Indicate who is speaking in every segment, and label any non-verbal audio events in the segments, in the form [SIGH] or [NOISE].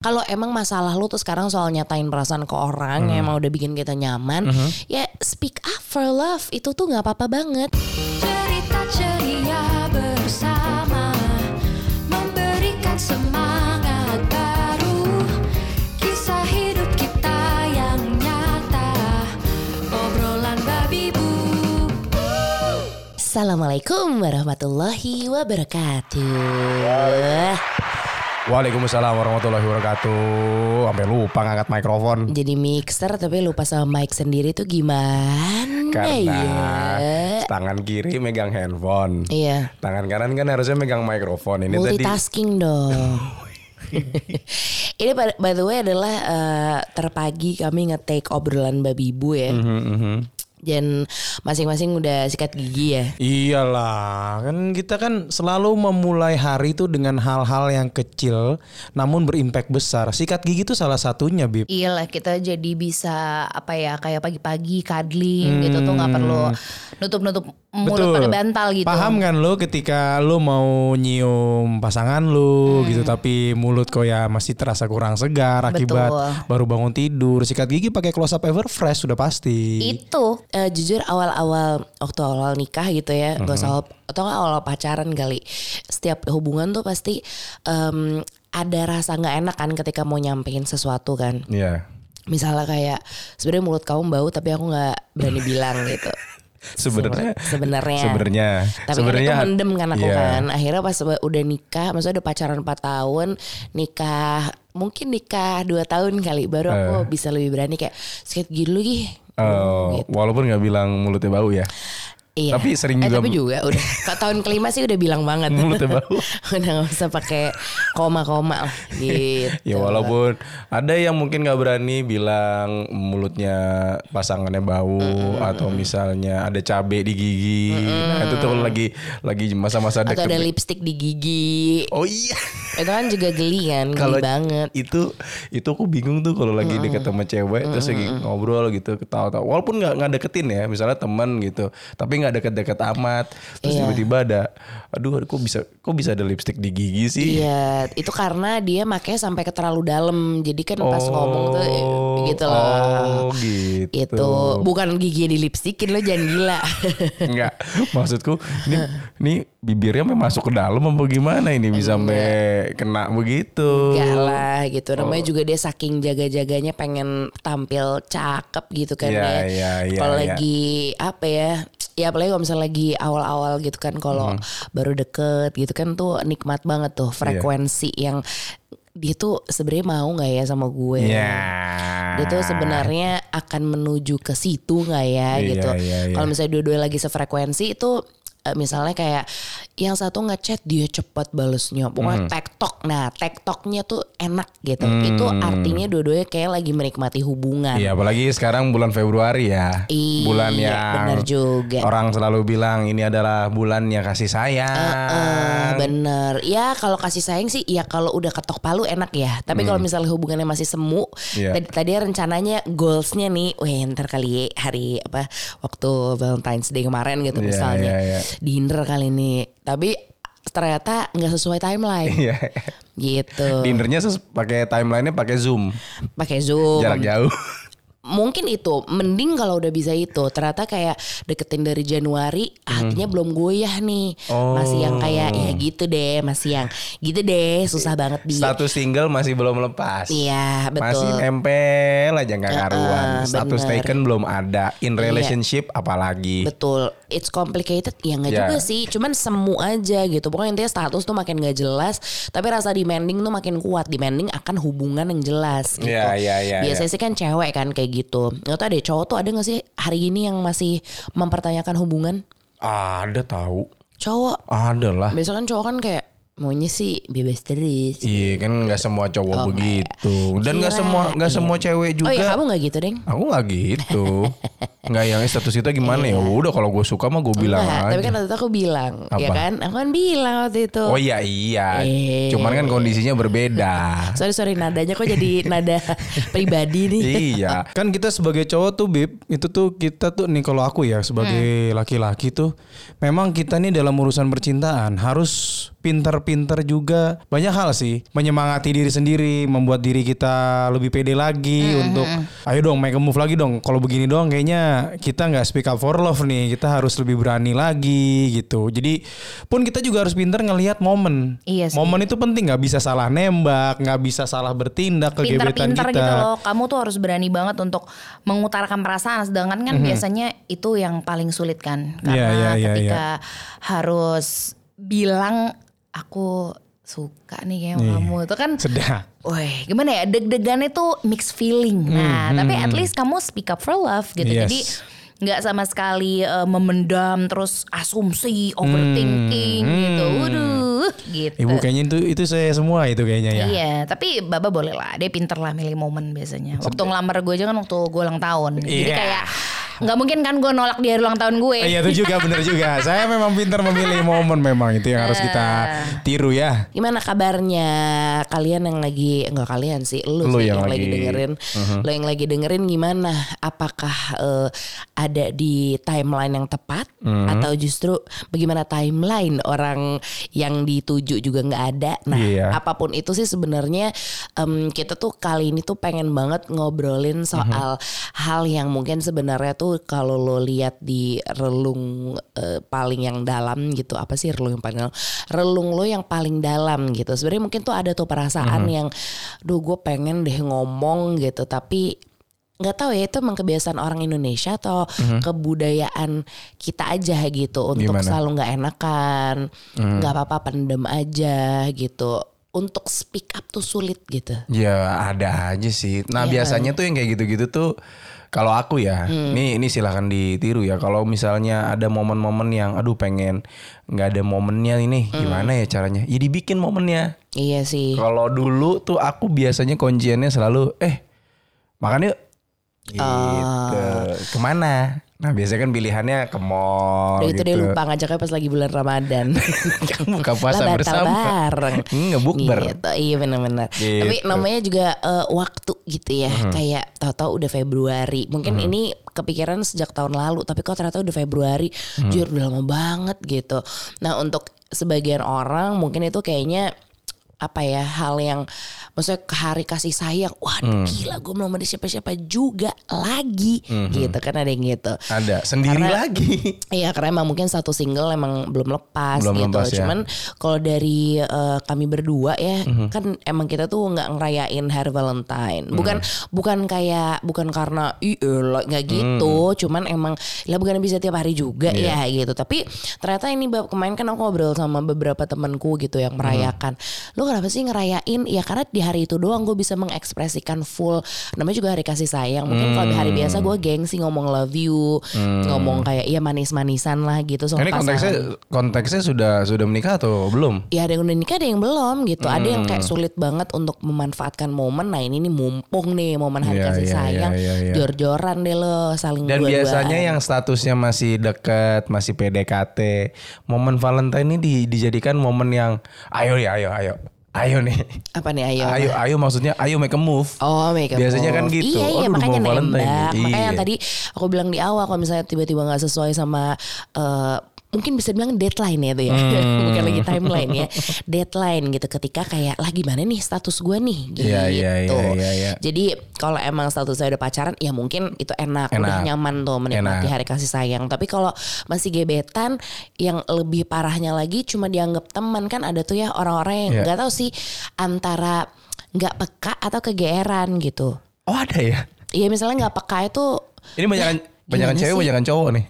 Speaker 1: Kalau emang masalah lu tuh sekarang soal nyatain perasaan ke orang
Speaker 2: Hmm.
Speaker 1: yang emang udah bikin kita nyaman, ya speak up for love itu tuh nggak apa-apa banget.
Speaker 3: Cerita ceria bersama Memberikan semangat baru Kisah hidup kita yang nyata Obrolan babi bu
Speaker 1: Assalamualaikum warahmatullahi wabarakatuh.
Speaker 2: Waalaikumsalam warahmatullahi wabarakatuh. Sampai lupa ngangkat mikrofon.
Speaker 1: Jadi mixer tapi lupa sama mic sendiri tuh gimana
Speaker 2: Karena
Speaker 1: ya?
Speaker 2: tangan kiri megang handphone.
Speaker 1: Iya.
Speaker 2: Tangan kanan kan harusnya megang mikrofon. Ini tadi
Speaker 1: Multitasking dong. [LAUGHS] Ini by by the way adalah eh, terpagi kami nge-take obrolan babi ibu ya.
Speaker 2: Mhm,
Speaker 1: Dan masing-masing udah sikat gigi ya.
Speaker 4: Iyalah, kan kita kan selalu memulai hari itu dengan hal-hal yang kecil namun berimpact besar. Sikat gigi itu salah satunya, Bib.
Speaker 1: Iyalah kita jadi bisa apa ya kayak pagi-pagi cuddling gitu tuh nggak perlu nutup-nutup mulut pakai bantal gitu.
Speaker 4: Paham kan lo ketika lo mau nyium pasangan
Speaker 1: Hmm.
Speaker 4: lo gitu tapi mulut kok ya masih terasa kurang segar akibat
Speaker 1: Betul.
Speaker 4: baru bangun tidur. Sikat gigi pakai close up ever fresh sudah pasti.
Speaker 1: Itu eh, jujur awal-awal waktu awal nikah gitu ya,
Speaker 4: Mhm.
Speaker 1: gak usah awal- atau nggak awal pacaran kali. Setiap hubungan tuh pasti em, ada rasa nggak enak kan ketika mau nyampein sesuatu kan.
Speaker 2: Iya.
Speaker 1: Misalnya kayak sebenarnya mulut kamu bau tapi aku nggak berani [LAUGHS] bilang gitu.
Speaker 2: Sebenarnya
Speaker 1: Sebenarnya.
Speaker 2: sebenarnya
Speaker 1: Tapi
Speaker 2: sebenarnya
Speaker 1: kan itu mendem kan aku
Speaker 2: iya.
Speaker 1: kan. Akhirnya pas udah nikah, maksudnya udah pacaran 4 tahun, nikah mungkin nikah 2 tahun kali baru aku bisa lebih berani kayak sakit gigi dulu gih.
Speaker 2: Oh,
Speaker 1: Gitu.
Speaker 2: walaupun nggak bilang mulutnya bau ya.
Speaker 1: Iya.
Speaker 2: Tapi sering
Speaker 1: eh,
Speaker 2: juga-
Speaker 1: tapi juga udah ke tahun kelima sih udah bilang banget.
Speaker 2: Mulutnya bau. [LAUGHS]
Speaker 1: udah gak usah pakai koma-koma lah gitu.
Speaker 2: Ya walaupun ada yang mungkin nggak berani bilang mulutnya pasangannya bau atau misalnya ada cabe di gigi. Nah, itu tuh lagi lagi masa-masa
Speaker 1: Atau
Speaker 2: deket.
Speaker 1: ada lipstick di gigi.
Speaker 2: Oh iya.
Speaker 1: Itu kan juga geli kan, geli banget.
Speaker 2: itu itu aku bingung tuh kalau lagi deket sama cewek terus lagi ngobrol gitu ketawa-tawa. Walaupun nggak nggak deketin ya, misalnya teman gitu, tapi nggak deket-deket amat. Terus
Speaker 1: Iya.
Speaker 2: tiba-tiba ada, aduh kok bisa kok bisa ada lipstick di gigi sih?
Speaker 1: Iya, itu karena dia makanya sampai ke terlalu dalam. Jadi kan pas
Speaker 2: Oh,
Speaker 1: ngomong tuh eh, gitu lah.
Speaker 2: Oh gitu.
Speaker 1: Itu bukan gigi di lipstikin lo jangan gila. [LAUGHS]
Speaker 2: Enggak, maksudku ini ini bibirnya sampai masuk ke dalam apa gimana ini bisa sampai kena begitu.
Speaker 1: Enggak lah gitu.
Speaker 2: Oh.
Speaker 1: Namanya juga dia saking jaga-jaganya pengen tampil cakep gitu kan
Speaker 2: Iya,
Speaker 1: ya.
Speaker 2: iya, iya,
Speaker 1: Kalau
Speaker 2: iya.
Speaker 1: lagi apa ya? Ya apalagi kalau misalnya lagi awal-awal gitu kan kalau
Speaker 2: Hmm.
Speaker 1: baru deket gitu kan tuh nikmat banget tuh frekuensi yang dia tuh sebenarnya mau nggak ya sama gue?
Speaker 2: Ya.
Speaker 1: Dia tuh sebenarnya akan menuju ke situ nggak ya
Speaker 2: Iya,
Speaker 1: gitu.
Speaker 2: iya, iya.
Speaker 1: Kalau misalnya dua-dua lagi sefrekuensi itu eh, misalnya kayak yang satu ngechat dia cepat balesnya. Pokoknya
Speaker 2: Hmm.
Speaker 1: tektok. Nah, tektoknya tuh enak gitu. Itu artinya dua-duanya kayak lagi menikmati hubungan.
Speaker 2: Iya, apalagi sekarang bulan Februari ya.
Speaker 1: Iya,
Speaker 2: bulan yang
Speaker 1: bener juga.
Speaker 2: Orang selalu bilang ini adalah bulannya kasih sayang.
Speaker 1: Eh, bener ya kalau kasih sayang sih ya kalau udah ketok palu enak ya tapi kalau misalnya hubungannya masih semu
Speaker 2: Hmm. Iya.
Speaker 1: tadi tadi rencananya goalsnya nih weh ntar kali ya hari apa waktu Valentine's Day kemarin gitu
Speaker 2: Iya,
Speaker 1: misalnya
Speaker 2: iya, iya.
Speaker 1: dinner kali ini tapi ternyata nggak sesuai timeline
Speaker 2: Iya.
Speaker 1: gitu
Speaker 2: Dinnernya pakai timelinenya pakai Zoom.
Speaker 1: pakai zoom
Speaker 2: Jarak jauh.
Speaker 1: mungkin itu mending kalau udah bisa itu ternyata kayak deketin dari Januari hatinya belum goyah nih masih yang kayak ya gitu deh masih yang gitu deh susah banget dia
Speaker 2: Status single masih belum lepas.
Speaker 1: Iya betul.
Speaker 2: Masih nempel aja nggak karuan.
Speaker 1: Heeh,
Speaker 2: Status
Speaker 1: bener.
Speaker 2: taken belum ada. In relationship apalagi.
Speaker 1: Betul, it's complicated ya nggak
Speaker 2: Ya.
Speaker 1: juga sih, cuman semu aja gitu. Pokoknya intinya status tuh makin nggak jelas, tapi rasa demanding tuh makin kuat. Demanding akan hubungan yang jelas gitu.
Speaker 2: Iya, iya, iya,
Speaker 1: Biasanya sih kan cewek kan kayak gitu. Nggak tau ada cowok tuh ada nggak sih hari ini yang masih mempertanyakan hubungan?
Speaker 2: Ada tahu.
Speaker 1: Cowok,
Speaker 2: Ada lah.
Speaker 1: biasanya kan cowok kan kayak maunya sih bebas terus.
Speaker 2: Iya kan nggak semua cowok begitu dan nggak semua nggak semua cewek juga.
Speaker 1: Oh iya kamu nggak gitu deng?
Speaker 2: Aku nggak gitu. [LAUGHS] Enggak yang status kita gimana ya? Udah kalau gue suka mah gue bilang
Speaker 1: Enggak,
Speaker 2: aja.
Speaker 1: tapi kan waktu itu aku bilang, ya
Speaker 2: Apa?
Speaker 1: kan? Aku kan bilang waktu itu.
Speaker 2: Oh iya iya.
Speaker 1: Eh.
Speaker 2: Cuman kan kondisinya berbeda. [LAUGHS]
Speaker 1: Sorry sorry nadanya kok jadi nada [LAUGHS] pribadi nih.
Speaker 2: iya.
Speaker 4: Kan kita sebagai cowok tuh Bib, itu tuh kita tuh nih kalau aku ya sebagai laki-laki tuh memang kita nih dalam urusan percintaan harus pinter-pinter juga. Banyak hal sih. Menyemangati diri sendiri membuat diri kita lebih pede lagi untuk ayo dong make a move lagi dong. Kalau begini doang kayaknya kita nggak speak up for love nih. Kita harus lebih berani lagi gitu. Jadi pun kita juga harus pinter ngelihat momen.
Speaker 5: Iya sih.
Speaker 4: momen itu penting. Nggak bisa salah nembak nggak bisa salah bertindak ke gebetan
Speaker 5: pintar-pintar
Speaker 4: kita.
Speaker 5: gitu loh. Kamu tuh harus berani banget untuk mengutarakan perasaan. Sedangkan kan biasanya itu yang paling sulit kan.
Speaker 4: Iya,
Speaker 5: Karena
Speaker 4: iya, iya,
Speaker 5: ketika harus bilang aku suka nih kayak
Speaker 4: Iya.
Speaker 5: kamu itu kan
Speaker 4: sedang
Speaker 5: Woi, gimana ya? Deg-degannya tuh mixed feeling. Nah, tapi at least kamu speak up for love gitu.
Speaker 4: Hmm, Yes.
Speaker 5: Jadi nggak sama sekali eh, memendam terus asumsi, overthinking gitu. Waduh, gitu.
Speaker 4: Hmm. Ibu kayaknya itu itu saya semua itu kayaknya ya.
Speaker 5: Iya, tapi Baba boleh lah. Dia pinter lah milih momen biasanya. Waktu ngelamar gue aja kan waktu gue ulang tahun. Jadi
Speaker 4: Iya.
Speaker 5: kayak nggak mungkin kan gue nolak di hari ulang tahun gue.
Speaker 4: Iya itu juga bener juga. Saya memang pintar memilih momen memang itu yang harus kita tiru ya.
Speaker 1: Gimana kabarnya kalian yang lagi enggak kalian sih lu,
Speaker 2: Lu
Speaker 1: sih
Speaker 2: yang
Speaker 1: yang, lagi,
Speaker 2: lagi-
Speaker 1: dengerin lu yang lagi dengerin gimana apakah eh, ada di timeline yang tepat atau justru bagaimana timeline orang yang dituju juga nggak ada nah
Speaker 2: Iya.
Speaker 1: apa pun itu sih sebenarnya em, kita tuh kali ini tuh pengen banget ngobrolin soal hal yang mungkin sebenarnya tuh kalau lo lihat di relung eh, paling yang dalam gitu apa sih relung yang paling dalam? Relung lo yang paling dalam gitu. Sebenarnya mungkin tuh ada tuh perasaan yang duh gue pengen deh ngomong gitu. Tapi nggak tahu ya itu emang kebiasaan orang Indonesia atau kebudayaan kita aja gitu untuk
Speaker 2: Gimana?
Speaker 1: selalu nggak enakan nggak apa-apa pendem aja gitu. Untuk speak up tuh sulit gitu.
Speaker 2: Ya ada aja sih. Nah
Speaker 1: Iya.
Speaker 2: biasanya tuh yang kayak gitu-gitu tuh kalau aku ya,
Speaker 1: Hmm.
Speaker 2: ini ini silahkan ditiru ya. Kalau misalnya ada momen-momen yang, aduh pengen nggak ada momennya ini,
Speaker 1: Hmm.
Speaker 2: gimana ya caranya? Ya dibikin momennya.
Speaker 1: iya sih
Speaker 2: Kalau dulu tuh aku biasanya kunciannya selalu, eh makan yuk. Gitu.
Speaker 1: Ah.
Speaker 2: Ke mana? Nah biasanya kan pilihannya ke mall
Speaker 1: Udah itu
Speaker 2: gitu.
Speaker 1: dia lupa ngajaknya pas lagi bulan Ramadan. [LAUGHS]
Speaker 2: Buka puasa
Speaker 1: Lah, batal
Speaker 2: bersama.
Speaker 1: bareng.
Speaker 2: Enggak, bukber.
Speaker 1: Gitu, iya benar-benar.
Speaker 2: Gitu.
Speaker 1: Tapi namanya juga eh, waktu gitu ya. Kayak tahu-tahu udah Februari. Mungkin ini kepikiran sejak tahun lalu, tapi kok ternyata udah Februari. Jujur udah lama banget gitu. Nah, untuk sebagian orang mungkin itu kayaknya apa ya hal yang maksudnya hari kasih sayang waduh gila gue belum ada siapa-siapa juga lagi gitu kan ada yang gitu
Speaker 2: Ada sendiri
Speaker 1: Karena-
Speaker 2: lagi. [LAUGHS]
Speaker 1: Iya karena emang mungkin satu single emang belum lepas
Speaker 2: Belum
Speaker 1: gitu.
Speaker 2: lepas, ya.
Speaker 1: Cuman kalau dari eh, kami berdua ya
Speaker 2: Mhm.
Speaker 1: kan emang kita tuh nggak ngerayain hari Valentine. Bukan
Speaker 2: Mhm.
Speaker 1: bukan kayak bukan karena elah, nggak gitu. Cuman emang lah bukan bisa tiap hari juga
Speaker 2: Iya.
Speaker 1: ya gitu. Tapi ternyata ini kemarin kan aku ngobrol sama beberapa temanku gitu yang
Speaker 2: Mhm.
Speaker 1: merayakan. Lu kenapa sih ngerayain? Ya karena di hari itu doang gue bisa mengekspresikan full. Namanya juga hari kasih sayang. Mungkin kalau di hari biasa gue gengsi ngomong love you, ngomong kayak iya manis-manisan lah gitu sama
Speaker 2: Ini konteksnya
Speaker 1: pasangan.
Speaker 2: konteksnya sudah sudah menikah atau belum?
Speaker 1: Ya ada yang udah nikah ada yang belum gitu. Ada yang
Speaker 2: Hmm.
Speaker 1: kayak sulit banget untuk memanfaatkan momen. Nah ini nih mumpung nih momen hari
Speaker 2: Iya,
Speaker 1: kasih
Speaker 2: iya,
Speaker 1: sayang.
Speaker 2: iya, iya.
Speaker 1: Jor-joran deh lo saling
Speaker 2: Dan
Speaker 1: dua-duaan.
Speaker 2: biasanya yang statusnya masih dekat, masih PDKT, momen Valentine ini di- dijadikan momen yang ayo ya, ayo, ayo, ayo nih,
Speaker 1: apa nih ayo?
Speaker 2: ayo, ayo maksudnya ayo make a move.
Speaker 1: Oh make a
Speaker 2: Biasanya kan
Speaker 1: move.
Speaker 2: gitu.
Speaker 1: Iya iya
Speaker 2: udah
Speaker 1: makanya
Speaker 2: Valentine
Speaker 1: nembak. Makanya yang
Speaker 2: Iya.
Speaker 1: tadi aku bilang di awal kalau misalnya tiba-tiba nggak sesuai sama eh, mungkin bisa bilang deadline ya itu ya.
Speaker 2: Hmm. [LAUGHS]
Speaker 1: Bukan lagi timeline ya. Deadline gitu ketika kayak lah gimana nih status gue nih gitu.
Speaker 2: Iya, iya, iya, iya, iya.
Speaker 1: Jadi kalau emang status saya udah pacaran ya mungkin itu enak, udah
Speaker 2: Enak.
Speaker 1: nyaman tuh menikmati
Speaker 2: Enak.
Speaker 1: hari kasih sayang. Tapi kalau masih gebetan yang lebih parahnya lagi cuma dianggap teman kan ada tuh ya orang-orang yang nggak tahu sih antara nggak peka atau kegeeran gitu.
Speaker 2: Oh ada ya?
Speaker 1: Iya misalnya nggak peka itu
Speaker 2: Ini banyakan
Speaker 1: gimana
Speaker 2: cewek,
Speaker 1: sih?
Speaker 2: banyakan cowok nih.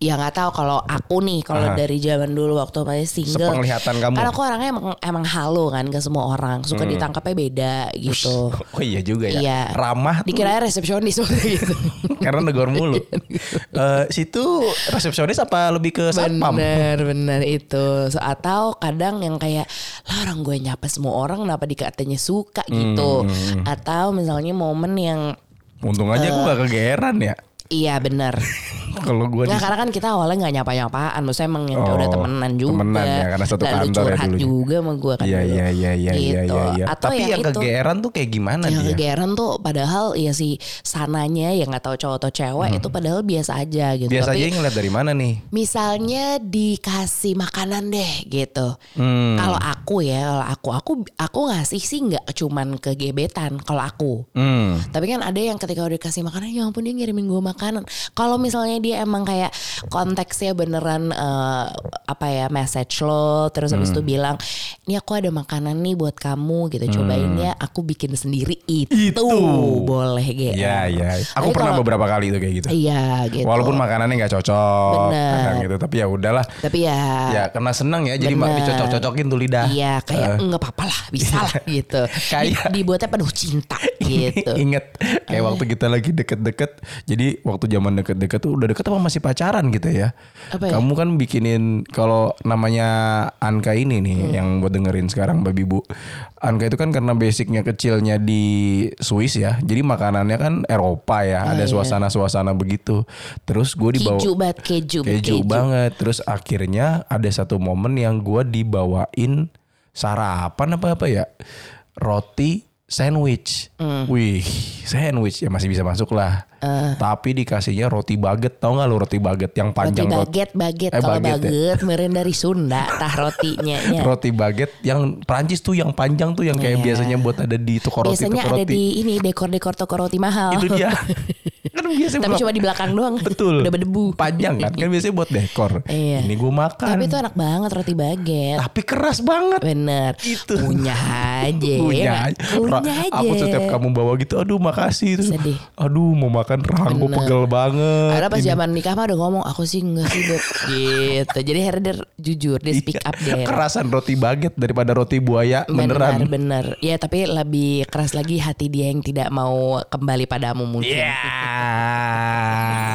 Speaker 1: Ya nggak tahu kalau aku nih kalau dari zaman dulu waktu masih single.
Speaker 2: Sepenglihatan kamu.
Speaker 1: Karena aku orangnya emang emang halu kan ke semua orang, suka
Speaker 2: Hmm.
Speaker 1: ditangkapnya beda gitu.
Speaker 2: Oh iya juga ya.
Speaker 1: Iya.
Speaker 2: Ramah
Speaker 1: Dikira resepsionis gitu. [LAUGHS]
Speaker 2: karena negor mulu. Eh situ resepsionis apa lebih ke satpam?
Speaker 1: Bener bener itu So, Atau kadang yang kayak Lah orang gue nyapa semua orang Kenapa dikatanya suka gitu
Speaker 2: Hmm.
Speaker 1: Atau misalnya momen yang
Speaker 2: Untung aja aku gak kegeeran ya.
Speaker 1: Iya bener. [LAUGHS]
Speaker 2: Kalau gue
Speaker 1: Nggak karena kan kita awalnya nggak nyapa-nyapaan, maksudnya emang yang udah
Speaker 2: Oh,
Speaker 1: temenan juga.
Speaker 2: temenan ya, karena satu
Speaker 1: Lalu
Speaker 2: kantor ya
Speaker 1: curhat
Speaker 2: dulunya.
Speaker 1: juga sama gue kan.
Speaker 2: Iya
Speaker 1: dulu.
Speaker 2: iya iya iya iya
Speaker 1: Gitu.
Speaker 2: iya. iya.
Speaker 1: Atau
Speaker 2: Tapi yang,
Speaker 1: itu,
Speaker 2: kegeeran tuh kayak gimana
Speaker 1: yang
Speaker 2: dia?
Speaker 1: kegeeran tuh padahal ya si sananya yang nggak tahu cowok atau cewek itu padahal biasa aja gitu.
Speaker 2: Hmm. Biasa
Speaker 1: Tapi
Speaker 2: aja ngeliat dari mana nih?
Speaker 1: misalnya dikasih makanan deh gitu.
Speaker 2: Hmm.
Speaker 1: Kalau aku ya, kalau aku aku aku ngasih sih nggak cuman ke gebetan kalau aku.
Speaker 2: Hmm.
Speaker 1: Tapi kan ada yang ketika udah dikasih makanan, ya ampun dia ngirimin gue makanan. Kalau misalnya dia emang kayak konteksnya beneran eh, apa ya message lo, terus habis
Speaker 2: Hmm.
Speaker 1: itu bilang, ini aku ada makanan nih buat kamu gitu, cobain ya. Aku bikin sendiri itu,
Speaker 2: Itu.
Speaker 1: boleh gitu.
Speaker 2: Iya iya. Aku
Speaker 1: Tapi
Speaker 2: pernah
Speaker 1: kalau-
Speaker 2: beberapa kali tuh kayak gitu.
Speaker 1: Iya gitu.
Speaker 2: Walaupun makanannya nggak cocok,
Speaker 1: Bener.
Speaker 2: kadang gitu. Tapi ya udahlah.
Speaker 1: Tapi ya.
Speaker 2: Ya karena seneng ya, jadi mak dicocok-cocokin tuh lidah.
Speaker 1: Iya kayak
Speaker 2: Eh.
Speaker 1: nggak apa-apa lah bisa lah gitu. [LAUGHS]
Speaker 2: Kayak-
Speaker 1: Di- dibuatnya penuh cinta [LAUGHS] gitu.
Speaker 2: Ingat kayak waktu kita lagi deket-deket. Jadi waktu zaman deket-deket tuh udah deket apa masih pacaran gitu ya.
Speaker 1: Apa ya?
Speaker 2: Kamu kan bikinin kalau namanya Anka ini nih
Speaker 1: Hmm.
Speaker 2: yang buat dengerin sekarang Babi Bu. Anka itu kan karena basicnya kecilnya di Swiss ya. Jadi makanannya kan Eropa ya. ada suasana-suasana begitu. Terus gue dibawa
Speaker 1: Oh, iya. Keju banget keju,
Speaker 2: keju banget. Terus akhirnya ada satu momen yang gue dibawain sarapan apa apa ya roti sandwich.
Speaker 1: Hmm.
Speaker 2: Wih sandwich ya masih bisa masuk lah. Tapi dikasihnya roti baget tau gak lo roti baget yang
Speaker 1: Roti
Speaker 2: panjang
Speaker 1: baget baget
Speaker 2: Eh,
Speaker 1: kalau
Speaker 2: baget ya.
Speaker 1: meren dari Sunda tah rotinya nya. [LAUGHS]
Speaker 2: Roti baget yang Prancis tuh yang panjang tuh yang kayak
Speaker 1: Iya.
Speaker 2: biasanya buat ada di toko roti
Speaker 1: Biasanya
Speaker 2: toko
Speaker 1: ada
Speaker 2: roti.
Speaker 1: di ini dekor-dekor toko roti mahal.
Speaker 2: Itu dia. [LAUGHS] kan biasanya
Speaker 1: Tapi
Speaker 2: buat-
Speaker 1: cuma di belakang doang.
Speaker 2: Betul.
Speaker 1: Udah berdebu.
Speaker 2: Panjang kan kan biasanya buat dekor.
Speaker 1: Iya.
Speaker 2: Ini gue makan.
Speaker 1: Tapi itu enak banget roti baget.
Speaker 2: Tapi keras banget.
Speaker 1: Bener.
Speaker 2: Itu.
Speaker 1: Punya aja. [LAUGHS]
Speaker 2: punya
Speaker 1: ya
Speaker 2: aja.
Speaker 1: nggak? Punya aja.
Speaker 2: Aku setiap kamu bawa gitu, aduh makasih.
Speaker 1: Sedih.
Speaker 2: Aduh mau makan rahang gue
Speaker 1: Bener.
Speaker 2: pegel banget.
Speaker 1: Ada pas zaman nikah mah udah ngomong aku sih enggak sih [LAUGHS] Beb gitu. Jadi akhirnya dia jujur dia speak
Speaker 2: Iya.
Speaker 1: up deh.
Speaker 2: Kerasan roti baget daripada roti buaya
Speaker 1: Bener
Speaker 2: beneran.
Speaker 1: bener. Ya tapi lebih keras lagi hati dia yang tidak mau kembali padamu mungkin.
Speaker 2: Iya. [LAUGHS]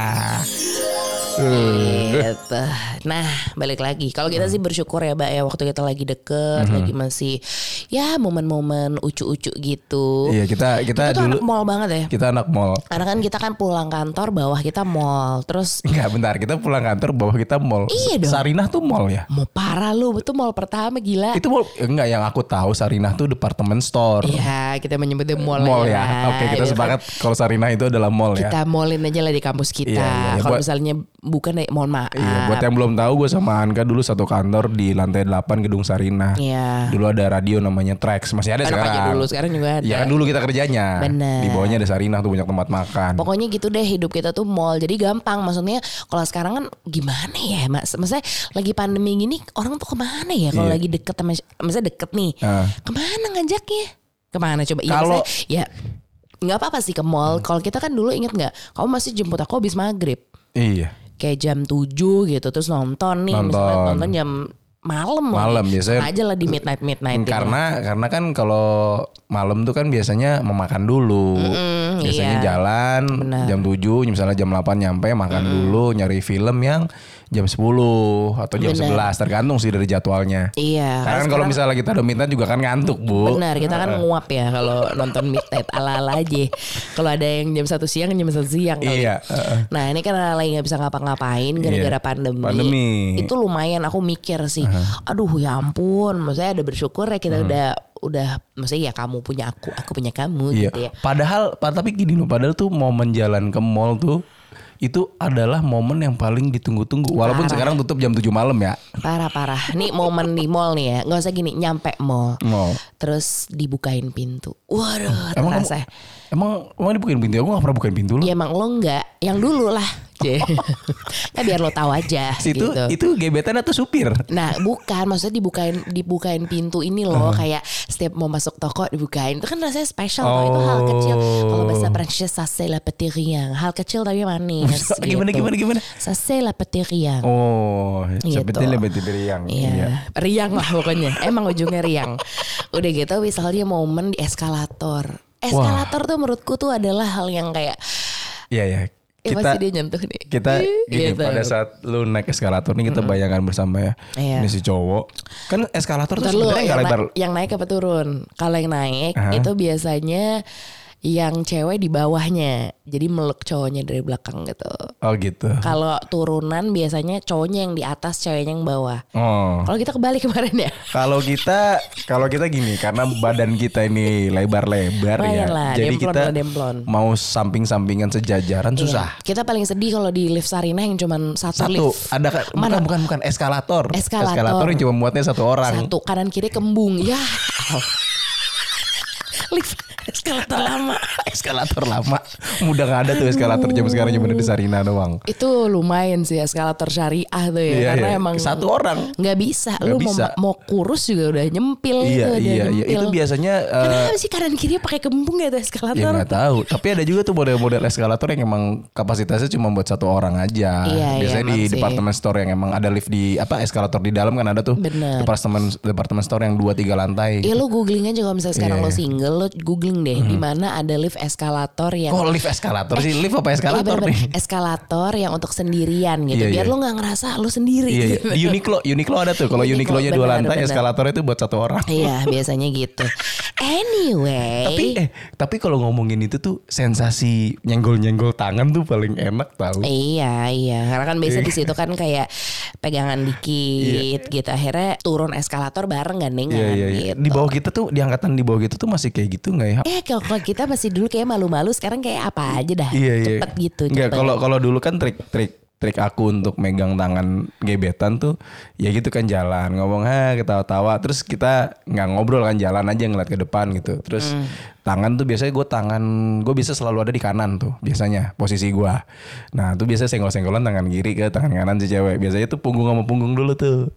Speaker 1: Gitu. Nah balik lagi. Kalau kita sih bersyukur ya Mbak ya waktu kita lagi deket, lagi masih ya momen-momen ucu-ucu gitu.
Speaker 2: Iya kita kita
Speaker 1: tuh
Speaker 2: dulu
Speaker 1: anak mall banget ya.
Speaker 2: kita anak mall.
Speaker 1: Karena kan kita kan pulang kantor bawah kita mall. Terus
Speaker 2: Enggak bentar kita pulang kantor bawah kita mall.
Speaker 1: Iya dong.
Speaker 2: Sarinah tuh mall ya.
Speaker 1: mau parah lu, itu mall pertama gila.
Speaker 2: Itu mall enggak yang aku tahu Sarinah tuh departemen store.
Speaker 1: Iya, kita menyebutnya mall,
Speaker 2: Mall ya.
Speaker 1: lah.
Speaker 2: Oke, kita
Speaker 1: Gitu
Speaker 2: sepakat kalau Sarinah itu adalah mall ya.
Speaker 1: Kita mallin aja lah di kampus kita.
Speaker 2: Iya, iya, iya.
Speaker 1: Kalau misalnya bukan ya mohon maaf.
Speaker 2: Iya, buat yang belum tahu gue sama Anka dulu satu kantor di lantai 8 gedung Sarinah.
Speaker 1: Iya.
Speaker 2: Dulu ada radio namanya Trax, masih ada
Speaker 1: Enak
Speaker 2: sekarang.
Speaker 1: aja dulu, sekarang juga ada.
Speaker 2: Iya kan dulu kita kerjanya.
Speaker 1: Bener.
Speaker 2: Di bawahnya ada Sarinah tuh banyak tempat makan.
Speaker 1: Pokoknya gitu deh hidup kita tuh mall. Jadi gampang. Maksudnya kalau sekarang kan gimana ya mas? Maksudnya lagi pandemi gini orang tuh ke mana ya? Kalau
Speaker 2: Iya.
Speaker 1: lagi deket sama, maksudnya deket nih.
Speaker 2: Ah.
Speaker 1: Ke mana ngajaknya? Ke mana coba? Iya,
Speaker 2: Kalau-
Speaker 1: ya nggak apa-apa sih ke mall. Kalau kita kan dulu inget nggak? Kamu masih jemput aku habis maghrib.
Speaker 2: Iya.
Speaker 1: Kayak jam 7 gitu. Terus nonton nih. Misalnya
Speaker 2: Nonton.
Speaker 1: nonton jam malam.
Speaker 2: Malam, biasanya-
Speaker 1: aja lah di midnight midnight.
Speaker 2: Karena karena kan kalau malam tuh kan biasanya memakan dulu. biasanya
Speaker 1: iya.
Speaker 2: jalan jam 7, misalnya jam 8 nyampe makan dulu, nyari film yang jam 10 atau jam
Speaker 1: Bener.
Speaker 2: 11 tergantung sih dari jadwalnya.
Speaker 1: Iya.
Speaker 2: Karena kan kalau misalnya kita minta juga kan ngantuk, Bu.
Speaker 1: Benar, kita kan nguap ya kalau nonton midnight ala-ala aja. Kalau ada yang jam satu siang, jam satu siang kali.
Speaker 2: Iya, heeh.
Speaker 1: Nah ini kan lagi nggak bisa ngapa-ngapain gara-gara
Speaker 2: Iya,
Speaker 1: pandemi.
Speaker 2: pandemi.
Speaker 1: Itu lumayan aku mikir sih. Aduh ya ampun, maksudnya ada bersyukur ya kita udah udah maksudnya ya kamu punya aku, aku punya kamu
Speaker 2: Iya.
Speaker 1: gitu ya.
Speaker 2: Padahal pa- tapi gini loh, padahal tuh momen jalan ke mall tuh itu adalah momen yang paling ditunggu-tunggu. Walaupun
Speaker 1: Parah.
Speaker 2: sekarang tutup jam 7 malam ya.
Speaker 1: Parah-parah. Nih momen di mall nih ya. nggak usah gini, nyampe mall.
Speaker 2: Mall.
Speaker 1: Terus dibukain pintu. Waduh,
Speaker 2: Emang
Speaker 1: terasa.
Speaker 2: kamu, emang emang dibukain pintu? Aku gak pernah bukain pintu loh.
Speaker 1: Ya emang lo enggak, yang dulu lah. [LAUGHS] Nah biar lo tahu aja
Speaker 2: Situ
Speaker 1: gitu.
Speaker 2: itu gebetan atau supir?
Speaker 1: Nah bukan maksudnya dibukain dibukain pintu ini loh kayak setiap mau masuk toko dibukain itu kan rasanya spesial loh itu hal kecil kalau bahasa Prancis ça c'est la petit rien hal kecil tapi manis [LAUGHS]
Speaker 2: Gimana,
Speaker 1: gitu.
Speaker 2: gimana, gimana?
Speaker 1: ça c'est la petit rien
Speaker 2: Oh,
Speaker 1: Gitu.
Speaker 2: sebetulnya lebih riang.
Speaker 1: Iya, riang lah pokoknya. Emang ujungnya riang. Udah gitu misalnya momen di eskalator. Eskalator tuh menurutku tuh adalah hal yang kayak
Speaker 2: Iya, iya.
Speaker 1: eh
Speaker 2: Kita
Speaker 1: pasti dia nyentuh nih.
Speaker 2: kita [LAUGHS] gini
Speaker 1: Gitu.
Speaker 2: pada saat lu naik eskalator nih kita bayangkan bersama ya.
Speaker 1: Iya.
Speaker 2: Ini si cowok. Kan eskalator tuh
Speaker 1: Bentar lu,
Speaker 2: sebenarnya
Speaker 1: yang,
Speaker 2: lebar.
Speaker 1: yang naik apa turun? Kalau yang naik
Speaker 2: Aha.
Speaker 1: itu biasanya yang cewek di bawahnya. Jadi meluk cowoknya dari belakang gitu.
Speaker 2: Oh gitu.
Speaker 1: Kalau turunan biasanya cowoknya yang di atas, ceweknya yang bawah.
Speaker 2: Oh.
Speaker 1: Kalau kita kebalik [LAUGHS] kemarin ya.
Speaker 2: Kalau kita kalau kita gini karena badan kita ini lebar-lebar ya.
Speaker 1: Lah,
Speaker 2: Jadi
Speaker 1: demplon
Speaker 2: kita
Speaker 1: lah, demplon.
Speaker 2: mau samping-sampingan sejajaran susah.
Speaker 1: Iya. Kita paling sedih kalau di lift Sarina yang cuman satu,
Speaker 2: Satu,
Speaker 1: lift.
Speaker 2: ada bukan
Speaker 1: Mana?
Speaker 2: bukan bukan eskalator.
Speaker 1: Eskalator.
Speaker 2: yang cuma muatnya satu orang.
Speaker 1: Satu kanan kiri kembung. Ya. [LAUGHS] lift eskalator lama. [LAUGHS]
Speaker 2: eskalator lama. Mudah nggak ada tuh eskalator jam sekarang cuma ada di Sarina doang.
Speaker 1: Itu lumayan sih eskalator syariah tuh ya.
Speaker 2: Iya,
Speaker 1: karena
Speaker 2: iya.
Speaker 1: emang
Speaker 2: Satu orang.
Speaker 1: nggak bisa.
Speaker 2: Nggak
Speaker 1: Lu
Speaker 2: bisa.
Speaker 1: mau mau kurus juga udah nyempil
Speaker 2: Iya
Speaker 1: gitu, udah
Speaker 2: iya iya
Speaker 1: nyempil.
Speaker 2: itu biasanya eh,
Speaker 1: Kenapa sih kanan kiri pakai kembung ya tuh eskalator?
Speaker 2: Ya nggak tahu. Tapi ada juga tuh model-model eskalator yang emang kapasitasnya cuma buat satu orang aja.
Speaker 1: Iya, iya,
Speaker 2: Biasanya
Speaker 1: emang
Speaker 2: di department store yang emang ada lift di apa eskalator di dalam kan ada tuh.
Speaker 1: Bener.
Speaker 2: Department department store yang dua tiga lantai.
Speaker 1: Iya lu googling aja kalau misalnya sekarang
Speaker 2: Iya,
Speaker 1: lo
Speaker 2: iya.
Speaker 1: single lo googling deh di mana ada lift eskalator yang
Speaker 2: Kok lift eskalator sih? Lift apa eskalator
Speaker 1: Iya,
Speaker 2: nih?
Speaker 1: eskalator yang untuk sendirian gitu
Speaker 2: Iya,
Speaker 1: biar
Speaker 2: iya.
Speaker 1: lo nggak ngerasa lo sendiri
Speaker 2: Iya, iya.
Speaker 1: gitu. [LAUGHS]
Speaker 2: Di Uniqlo, Uniqlo ada tuh. Kalau
Speaker 1: Uniqlo,
Speaker 2: Uniqlo-nya dua lantai,
Speaker 1: benar.
Speaker 2: eskalatornya itu buat satu orang.
Speaker 1: Iya biasanya gitu. Anyway.
Speaker 2: Tapi eh, tapi kalau ngomongin itu tuh sensasi nyenggol-nyenggol tangan tuh paling enak tahu.
Speaker 1: Iya iya karena kan biasa di situ kan kayak pegangan dikit gitu akhirnya turun eskalator bareng gandengan
Speaker 2: Iya, iya, iya.
Speaker 1: gitu.
Speaker 2: Di bawah kita tuh, di angkatan di bawah kita tuh masih kayak gitu nggak ya?
Speaker 1: Eh kalau kita masih dulu kayak malu-malu sekarang kayak apa aja dah
Speaker 2: Iya iya.
Speaker 1: cepet gitu.
Speaker 2: Enggak kalau kalau dulu kan trik-trik trik aku untuk megang tangan gebetan tuh ya gitu kan jalan ngomong ha ketawa-tawa. Terus kita nggak ngobrol kan jalan aja ngeliat ke depan gitu. Terus
Speaker 1: Hmm.
Speaker 2: tangan tuh biasanya gue tangan gue bisa selalu ada di kanan tuh biasanya posisi gua. Nah tuh biasa senggol-senggolan tangan kiri ke tangan kanan si cewek. Biasanya tuh punggung sama punggung dulu tuh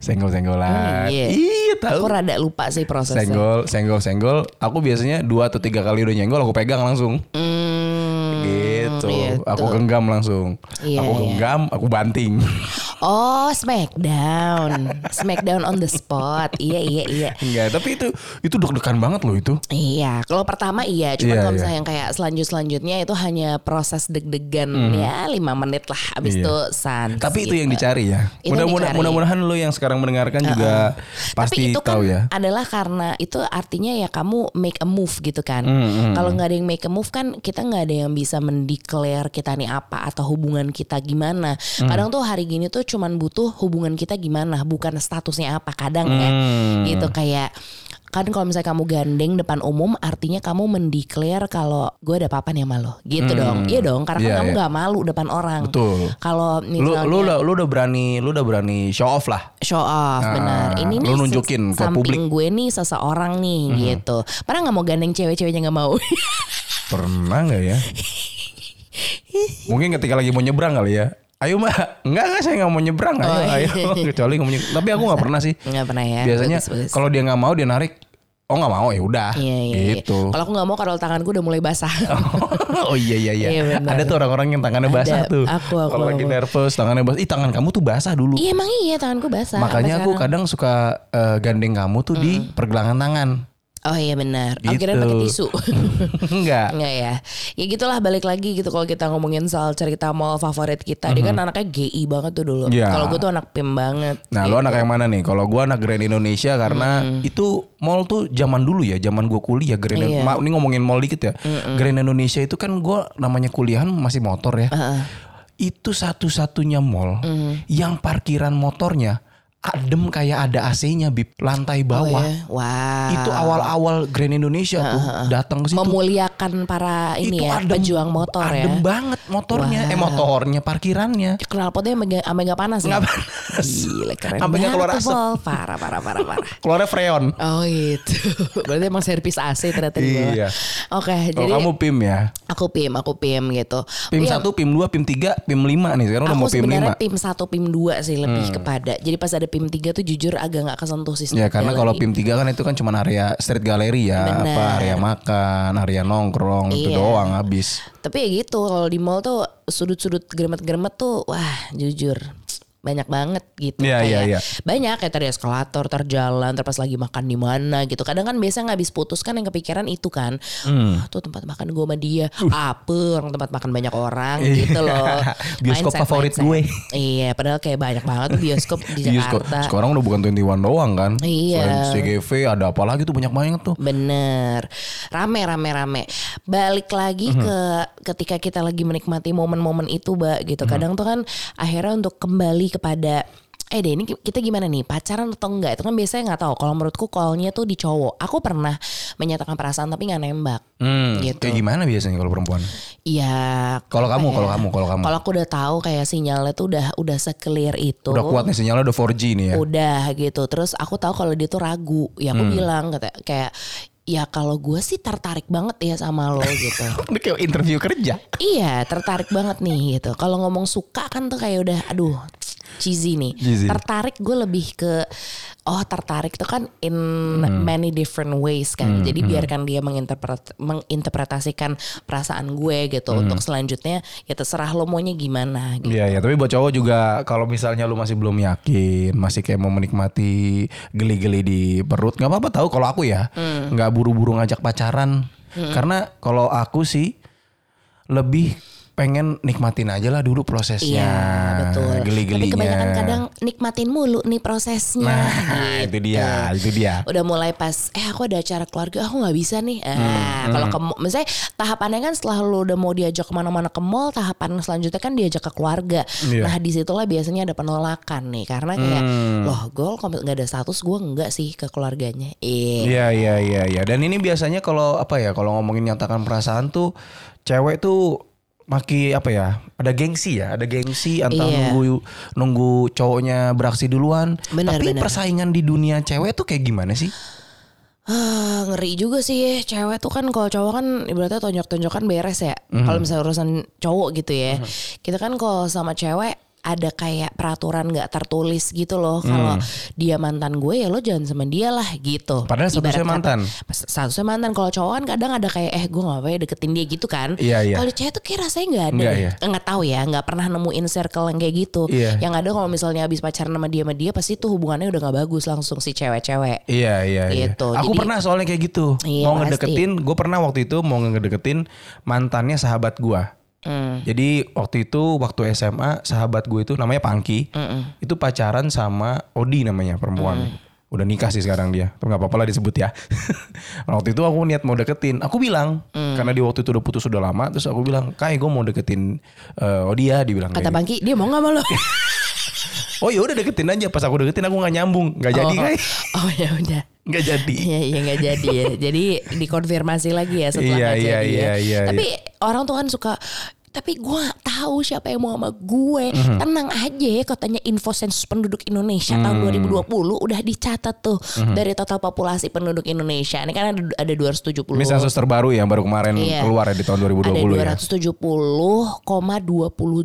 Speaker 2: senggol-senggolan.
Speaker 1: Hmm, iya.
Speaker 2: iya tahu.
Speaker 1: Aku rada lupa sih prosesnya.
Speaker 2: senggol senggol senggol. Aku biasanya dua atau tiga kali udah nyenggol aku pegang langsung.
Speaker 1: Hmm,
Speaker 2: gitu
Speaker 1: gitu.
Speaker 2: aku genggam langsung
Speaker 1: Iya,
Speaker 2: aku
Speaker 1: iya.
Speaker 2: genggam aku banting [LAUGHS]
Speaker 1: Oh Smackdown Smackdown on the spot Iya iya iya
Speaker 2: enggak tapi itu itu deg-degan banget loh itu
Speaker 1: Iya, kalau pertama iya, cuma
Speaker 2: Iya,
Speaker 1: kalau
Speaker 2: iya.
Speaker 1: misalnya yang kayak selanjut selanjutnya itu hanya proses deg-degan ya lima menit lah, abis
Speaker 2: Iya.
Speaker 1: itu sans.
Speaker 2: tapi itu yang
Speaker 1: gitu.
Speaker 2: dicari ya
Speaker 1: Itu yang
Speaker 2: mudah-mudah
Speaker 1: dicari.
Speaker 2: mudah-mudahan lo yang sekarang mendengarkan juga pasti
Speaker 1: Tapi itu kan
Speaker 2: ya
Speaker 1: adalah karena itu artinya ya kamu make a move gitu kan.
Speaker 2: Hmm,
Speaker 1: Kalau nggak ada yang make a move kan kita nggak ada yang bisa mendeklar kita nih apa atau hubungan kita gimana.
Speaker 2: Hmm.
Speaker 1: Kadang tuh hari gini tuh cuman butuh hubungan kita gimana, bukan statusnya apa. Kadang ya.
Speaker 2: Hmm.
Speaker 1: gitu kayak kan kalau misalnya kamu gandeng depan umum artinya kamu mendeklar kalau gue ada apa nih sama lo gitu dong. Iya dong karena kan
Speaker 2: Iya,
Speaker 1: kamu
Speaker 2: iya.
Speaker 1: nggak malu depan orang.
Speaker 2: Betul.
Speaker 1: kalau
Speaker 2: lu lu udah lu udah berani lu udah berani show off lah.
Speaker 1: Show off
Speaker 2: Nah,
Speaker 1: benar. Ini
Speaker 2: lu
Speaker 1: nih
Speaker 2: nunjukin ke
Speaker 1: samping
Speaker 2: publik.
Speaker 1: Gue nih seseorang nih gitu. Pernah nggak mau gandeng cewek-ceweknya nggak mau.
Speaker 2: Pernah nggak ya? [LAUGHS] Mungkin ketika lagi mau nyebrang kali ya Ayo mbak, enggak enggak saya nggak mau nyebrang, ayo
Speaker 1: Oh, iya.
Speaker 2: ayo. [LAUGHS] Kecuali ngomongnya, tapi aku nggak pernah sih.
Speaker 1: nggak pernah ya
Speaker 2: Biasanya kalau dia nggak mau dia narik, oh nggak mau ya udah,
Speaker 1: Iya, iya, iya.
Speaker 2: gitu.
Speaker 1: Kalau aku nggak mau kalau tanganku udah mulai basah. [LAUGHS]
Speaker 2: oh iya iya iya.
Speaker 1: Iya.
Speaker 2: Ada tuh orang-orang yang tangannya
Speaker 1: Ada.
Speaker 2: basah tuh.
Speaker 1: Aku, aku,
Speaker 2: Kalau lagi nervous tangannya basah. Ih tangan kamu tuh basah dulu.
Speaker 1: Iya emang iya tanganku basah.
Speaker 2: Makanya aku kadang suka eh, gandeng kamu tuh di pergelangan tangan.
Speaker 1: Oh iya benar.
Speaker 2: Gitu.
Speaker 1: Akhirnya pakai tisu. [LAUGHS]
Speaker 2: Enggak.
Speaker 1: Enggak ya. Ya gitulah balik lagi gitu kalau kita ngomongin soal cerita mall favorit kita. Dia kan anaknya GI banget tuh dulu.
Speaker 2: Mhm. Iya.
Speaker 1: Kalau gue tuh anak PIM banget.
Speaker 2: Nah,
Speaker 1: gitu.
Speaker 2: lu anak yang mana nih? Kalau gua anak Grand Indonesia karena itu mall tuh zaman dulu ya, zaman gua kuliah Grand
Speaker 1: Iya.
Speaker 2: Ma- ini ngomongin mall dikit ya. Grand Indonesia itu kan gua namanya kuliahan masih motor ya. Itu satu-satunya mall yang parkiran motornya adem kayak ada AC-nya bib lantai
Speaker 1: Oh,
Speaker 2: bawah.
Speaker 1: ya. Wah.
Speaker 2: Itu awal-awal Grand Indonesia tuh datang ke situ.
Speaker 1: Memuliakan para ini
Speaker 2: itu
Speaker 1: ya
Speaker 2: adem,
Speaker 1: pejuang motor ya.
Speaker 2: adem banget motornya, eh motornya, parkirannya.
Speaker 1: Knalpotnya mega, mega panas ya.
Speaker 2: Nggak panas.
Speaker 1: Gila keren
Speaker 2: Sampai nggak keluar
Speaker 1: tuh,
Speaker 2: asap.
Speaker 1: Parah parah parah parah.
Speaker 2: Keluarnya freon.
Speaker 1: Oh gitu. Berarti emang servis AC ternyata di bawah.
Speaker 2: Iya.
Speaker 1: Oke,
Speaker 2: Kalau
Speaker 1: jadi
Speaker 2: kamu PIM ya.
Speaker 1: aku PIM, aku PIM gitu.
Speaker 2: PIM
Speaker 1: Iya,
Speaker 2: 1, PIM 2, PIM 3, PIM 5 nih. Sekarang udah
Speaker 1: Aku
Speaker 2: mau PIM
Speaker 1: sebenarnya
Speaker 2: 5.
Speaker 1: PIM 1, PIM 2 sih lebih
Speaker 2: Hmm.
Speaker 1: kepada. Jadi pas ada PIM 3 tuh jujur agak nggak kesentuh sih.
Speaker 2: Ya karena kalau. PIM 3 kan itu kan cuma area street gallery ya,
Speaker 1: Benar.
Speaker 2: apa area makan, area nongkrong itu
Speaker 1: Iya.
Speaker 2: doang habis.
Speaker 1: Tapi ya gitu kalau di mall tuh sudut-sudut geremet-geremet tuh wah jujur banyak banget gitu
Speaker 2: Iya,
Speaker 1: kayak
Speaker 2: iya, iya.
Speaker 1: banyak kayak tadi eskalator terjalan terus pas lagi makan di mana gitu kadang kan biasanya nggak habis putus kan yang kepikiran itu kan
Speaker 2: Hmm.
Speaker 1: "Ah, tuh tempat makan gue sama dia apa orang tempat makan banyak orang
Speaker 2: Iya.
Speaker 1: gitu loh [LAUGHS]
Speaker 2: Bioskop
Speaker 1: Mindset,
Speaker 2: favorit
Speaker 1: mindset.
Speaker 2: gue.
Speaker 1: iya padahal kayak banyak banget tuh bioskop di
Speaker 2: Bioskop.
Speaker 1: Jakarta
Speaker 2: Sekarang udah bukan 21 doang kan.
Speaker 1: Iya.
Speaker 2: Selain CGV ada apa lagi tuh banyak banget tuh.
Speaker 1: Bener, rame rame rame. Balik lagi
Speaker 2: Mhm.
Speaker 1: ke ketika kita lagi menikmati momen-momen itu, mbak. Gitu.
Speaker 2: Mhm.
Speaker 1: Kadang tuh kan akhirnya untuk kembali kepada Eh deh ini kita gimana nih? Pacaran atau enggak? Itu kan biasanya nggak tahu. Kalau menurutku callnya tuh di cowok. Aku pernah menyatakan perasaan tapi nggak nembak.
Speaker 2: Hmm,
Speaker 1: gitu.
Speaker 2: Kayak gimana biasanya kalau perempuan?
Speaker 1: iya.
Speaker 2: Kalau kamu, kalau kamu, kalau kamu.
Speaker 1: kalau aku udah tahu kayak sinyalnya tuh udah udah seclear itu.
Speaker 2: Udah kuat nih sinyalnya udah 4G nih ya.
Speaker 1: udah gitu. Terus aku tahu kalau dia tuh ragu. Ya aku bilang kata kayak ya kalau gue sih tertarik banget ya sama lo gitu. [LAUGHS]
Speaker 2: Udah kayak interview kerja.
Speaker 1: iya tertarik banget nih gitu. Kalau ngomong suka kan tuh kayak udah aduh cheesy nih.
Speaker 2: Cheesy.
Speaker 1: tertarik gue lebih ke oh tertarik itu kan in many different ways kan. Jadi biarkan dia menginterpret menginterpretasikan perasaan gue gitu untuk selanjutnya ya terserah lo maunya gimana gitu.
Speaker 2: Iya ya, tapi buat cowok juga kalau misalnya lu masih belum yakin, masih kayak mau menikmati geli-geli di perut, nggak apa-apa tahu kalau aku ya, nggak buru-buru ngajak pacaran, karena kalau aku sih lebih pengen nikmatin aja lah dulu prosesnya,
Speaker 1: Iya betul.
Speaker 2: geli-gelinya.
Speaker 1: Tapi kebanyakan kadang nikmatin mulu nih prosesnya.
Speaker 2: Nah, itu dia, itu dia.
Speaker 1: Udah mulai pas, eh aku ada acara keluarga, aku nggak bisa nih.
Speaker 2: Hmm,
Speaker 1: Ah, kalau ke, misalnya tahapannya kan setelah lu udah mau diajak ke mana-mana ke mall, tahapan selanjutnya kan diajak ke keluarga.
Speaker 2: Iya.
Speaker 1: Nah di situlah biasanya ada penolakan nih, karena kayak,
Speaker 2: Hmm.
Speaker 1: loh kalau nggak ada status, gue nggak sih ke keluarganya. Iya.
Speaker 2: Iya iya iya iya. Dan ini biasanya kalau apa ya kalau ngomongin nyatakan perasaan tuh cewek tuh maki apa ya ada gengsi ya ada gengsi antara
Speaker 1: Iya.
Speaker 2: nunggu nunggu cowoknya beraksi duluan
Speaker 1: Benar,
Speaker 2: tapi
Speaker 1: benar.
Speaker 2: persaingan di dunia cewek tuh kayak gimana sih
Speaker 1: Ah, ngeri juga sih cewek tuh kan kalau cowok kan ibaratnya tonjok-tonjokan beres ya.
Speaker 2: Mhm.
Speaker 1: Kalau misalnya urusan cowok gitu ya. Kita kan kalau sama cewek ada kayak peraturan nggak tertulis gitu loh. Kalau dia mantan gue ya lo jangan sama dia lah gitu.
Speaker 2: Padahal statusnya mantan.
Speaker 1: Statusnya mantan. Kalau cowok kan kadang ada kayak eh gue ngapain deketin dia gitu kan.
Speaker 2: Iya, iya.
Speaker 1: Kalau cewek tuh kayak rasanya nggak ada.
Speaker 2: Nggak
Speaker 1: deh.
Speaker 2: ya?
Speaker 1: Nggak tahu ya. Nggak pernah nemuin circle yang kayak gitu.
Speaker 2: Iya.
Speaker 1: Yang ada kalau misalnya habis pacaran sama dia sama dia pasti tuh hubungannya udah nggak bagus langsung si cewek-cewek.
Speaker 2: Iya iya iya.
Speaker 1: Gitu,
Speaker 2: Aku
Speaker 1: jadi-
Speaker 2: pernah soalnya kayak gitu.
Speaker 1: Iya,
Speaker 2: mau
Speaker 1: pasti.
Speaker 2: ngedeketin, gue pernah waktu itu mau ngedeketin mantannya sahabat gua. Jadi waktu itu waktu SMA sahabat gue itu namanya Pangki. Itu pacaran sama Odi namanya perempuan.
Speaker 1: Mm.
Speaker 2: Udah nikah sih sekarang dia. Tapi nggak apa-apa lah disebut ya. [LAUGHS] Waktu itu aku niat mau deketin. Aku bilang
Speaker 1: Mm.
Speaker 2: karena di waktu itu udah putus udah lama. Terus aku bilang, Kai gue mau deketin eh, Odi ya. Dibilang
Speaker 1: Kata
Speaker 2: gitu.
Speaker 1: Bangki, dia mau gak sama lo? [LAUGHS]
Speaker 2: Oh ya udah deketin aja. Pas aku deketin aku nggak nyambung. Nggak jadi
Speaker 1: oh,
Speaker 2: Kai.
Speaker 1: Oh ya udah.
Speaker 2: Nggak jadi. [LAUGHS]
Speaker 1: Iya iya nggak jadi ya. Jadi dikonfirmasi lagi ya setelah
Speaker 2: Iya, iya,
Speaker 1: jadi ya.
Speaker 2: iya, iya,
Speaker 1: Tapi orang tuh kan suka tapi gue gak tahu siapa yang mau sama gue.
Speaker 2: Mhm.
Speaker 1: Tenang aja ya katanya info sensus penduduk Indonesia tahun
Speaker 2: Hmm.
Speaker 1: 2020 udah dicatat tuh dari total populasi penduduk Indonesia. Ini kan ada ada 270.
Speaker 2: Ini sensus terbaru ya baru kemarin
Speaker 1: Iya.
Speaker 2: keluar ya di tahun 2020 ya.
Speaker 1: ada 270,20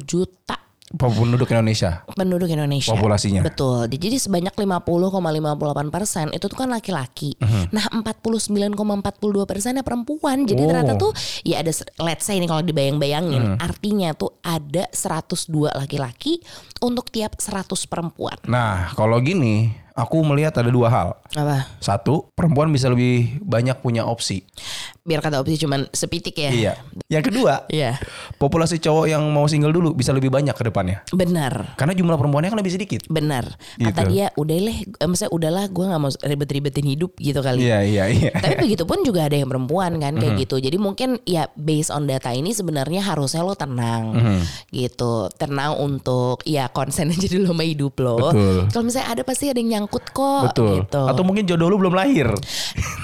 Speaker 1: juta
Speaker 2: Penduduk Indonesia.
Speaker 1: penduduk Indonesia.
Speaker 2: Populasinya.
Speaker 1: Betul. Jadi sebanyak 50,58 persen itu tuh kan laki-laki.
Speaker 2: Mhm.
Speaker 1: Nah 49,42 persennya perempuan. Jadi
Speaker 2: Oh.
Speaker 1: ternyata tuh ya ada let's say ini kalau dibayang-bayangin.
Speaker 2: Mhm.
Speaker 1: Artinya tuh ada 102 laki-laki untuk tiap 100 perempuan.
Speaker 2: Nah kalau gini aku melihat ada dua hal.
Speaker 1: Apa?
Speaker 2: Satu, perempuan bisa lebih banyak punya opsi.
Speaker 1: Biar kata opsi cuman sepitik ya.
Speaker 2: Iya. Yang kedua,
Speaker 1: Iya.
Speaker 2: populasi cowok yang mau single dulu bisa lebih banyak ke depannya.
Speaker 1: Benar.
Speaker 2: Karena jumlah perempuannya kan lebih sedikit.
Speaker 1: Benar. Kata
Speaker 2: Gitu.
Speaker 1: dia udah leh, eh, maksudnya udahlah gue nggak mau ribet-ribetin hidup gitu kali.
Speaker 2: Iya, iya, iya.
Speaker 1: Tapi begitu pun juga ada yang perempuan kan kayak gitu. Jadi mungkin ya based on data ini sebenarnya harusnya lo tenang gitu. Tenang untuk ya konsen [LAUGHS] aja dulu sama hidup lo. Kalau misalnya ada pasti ada yang nyangkut kok
Speaker 2: Betul.
Speaker 1: gitu.
Speaker 2: Atau mungkin jodoh lu belum lahir.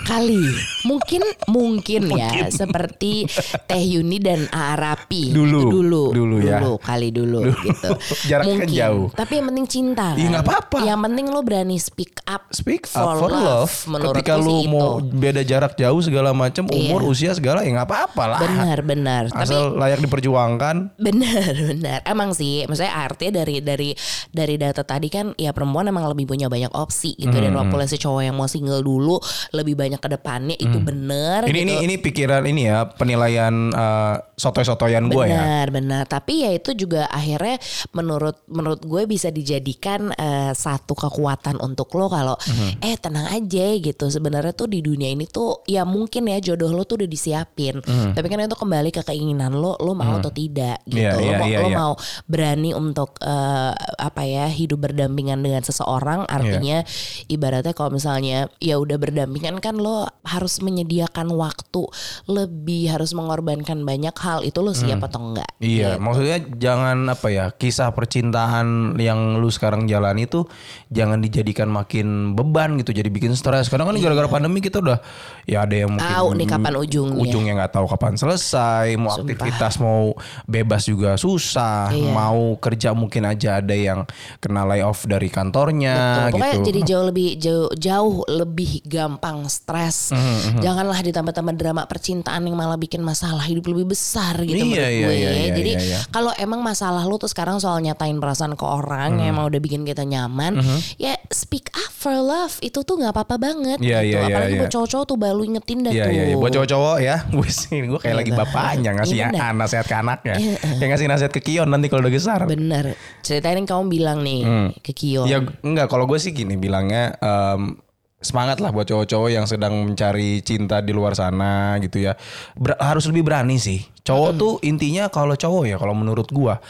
Speaker 1: Kali mungkin mungkin ya seperti Teh Yuni dan Arapi
Speaker 2: Dulu.
Speaker 1: dulu
Speaker 2: Dulu ya.
Speaker 1: kali dulu, gitu [LAUGHS]
Speaker 2: Jaraknya kan
Speaker 1: mungkin
Speaker 2: jauh.
Speaker 1: tapi yang penting cinta
Speaker 2: Iya,
Speaker 1: kan?
Speaker 2: nggak apa-apa.
Speaker 1: yang penting lo berani speak up
Speaker 2: Speak up for love.
Speaker 1: menurutku
Speaker 2: Ketika lu
Speaker 1: sih
Speaker 2: mau
Speaker 1: itu.
Speaker 2: beda jarak jauh segala macam, umur,
Speaker 1: Iya.
Speaker 2: usia segala ya nggak apa-apa lah.
Speaker 1: benar benar tapi
Speaker 2: layak diperjuangkan.
Speaker 1: Benar, [LAUGHS] benar. Emang sih, maksudnya artinya dari dari dari data tadi kan ya perempuan emang lebih punya banyak banyak opsi gitu dan walaupun si cowok yang mau single dulu lebih banyak ke depannya itu bener
Speaker 2: Ini
Speaker 1: gitu.
Speaker 2: ini ini pikiran ini ya penilaian eh, sotoy-sotoyan gue ya.
Speaker 1: Benar, benar. Tapi ya itu juga akhirnya menurut menurut gue bisa dijadikan eh, satu kekuatan untuk lo kalau
Speaker 2: Mhm.
Speaker 1: eh tenang aja gitu. Sebenarnya tuh di dunia ini tuh ya mungkin ya jodoh lo tuh udah disiapin. Tapi kan itu kembali ke keinginan lo, lo mau atau tidak gitu.
Speaker 2: Mhm. Iya,
Speaker 1: lo
Speaker 2: iya,
Speaker 1: mau
Speaker 2: iya,
Speaker 1: lo
Speaker 2: iya.
Speaker 1: mau berani untuk eh, apa ya hidup berdampingan dengan seseorang artinya ibaratnya kalau misalnya ya udah berdampingan kan lo harus menyediakan waktu lebih harus mengorbankan banyak hal itu lo siap atau enggak
Speaker 2: Iya, maksudnya jangan apa ya kisah percintaan yang lu sekarang jalan itu jangan dijadikan makin beban gitu, jadi bikin stres. Karena kan gara-gara pandemi kita udah ya ada yang mungkin
Speaker 1: Iya. Tahu nih kapan ujungnya.
Speaker 2: ujungnya nggak tahu kapan selesai, mau
Speaker 1: Sumpah.
Speaker 2: aktivitas mau bebas juga susah,
Speaker 1: Iya.
Speaker 2: mau kerja mungkin aja ada yang kena layoff dari kantornya
Speaker 1: Betul.
Speaker 2: Gitu.
Speaker 1: jadi jauh lebih jauh jauh lebih gampang stres.
Speaker 2: Mm-hmm,
Speaker 1: Janganlah ditambah-tambah drama percintaan yang malah bikin masalah hidup lebih besar gitu
Speaker 2: Iya,
Speaker 1: menurut
Speaker 2: iya,
Speaker 1: gue.
Speaker 2: iya, iya,
Speaker 1: jadi
Speaker 2: iya, iya.
Speaker 1: kalau emang masalah lu tuh sekarang soal nyatain perasaan ke orang
Speaker 2: Mm-hmm.
Speaker 1: yang emang udah bikin kita nyaman, ya speak up for love itu tuh nggak apa-apa banget
Speaker 2: Iya,
Speaker 1: gitu.
Speaker 2: iya, iya,
Speaker 1: Apalagi
Speaker 2: iya.
Speaker 1: buat cowok-cowok tuh baru ingetin dah
Speaker 2: Iya
Speaker 1: tuh.
Speaker 2: iya iya. buat cowok-cowok ya. Gue sih gue kayak lagi
Speaker 1: Gitu.
Speaker 2: bapaknya ngasih ya, nasihat ke anaknya. Kayak ngasih nasihat ke Kion nanti kalau udah besar.
Speaker 1: Bener. Ceritain yang kamu bilang nih ke Kio.
Speaker 2: Ya enggak kalau gue sih gini bilangnya em, semangat lah buat cowok-cowok yang sedang mencari cinta di luar sana gitu ya. Ber- harus lebih berani sih. Cowok tuh intinya kalau cowok ya kalau menurut gua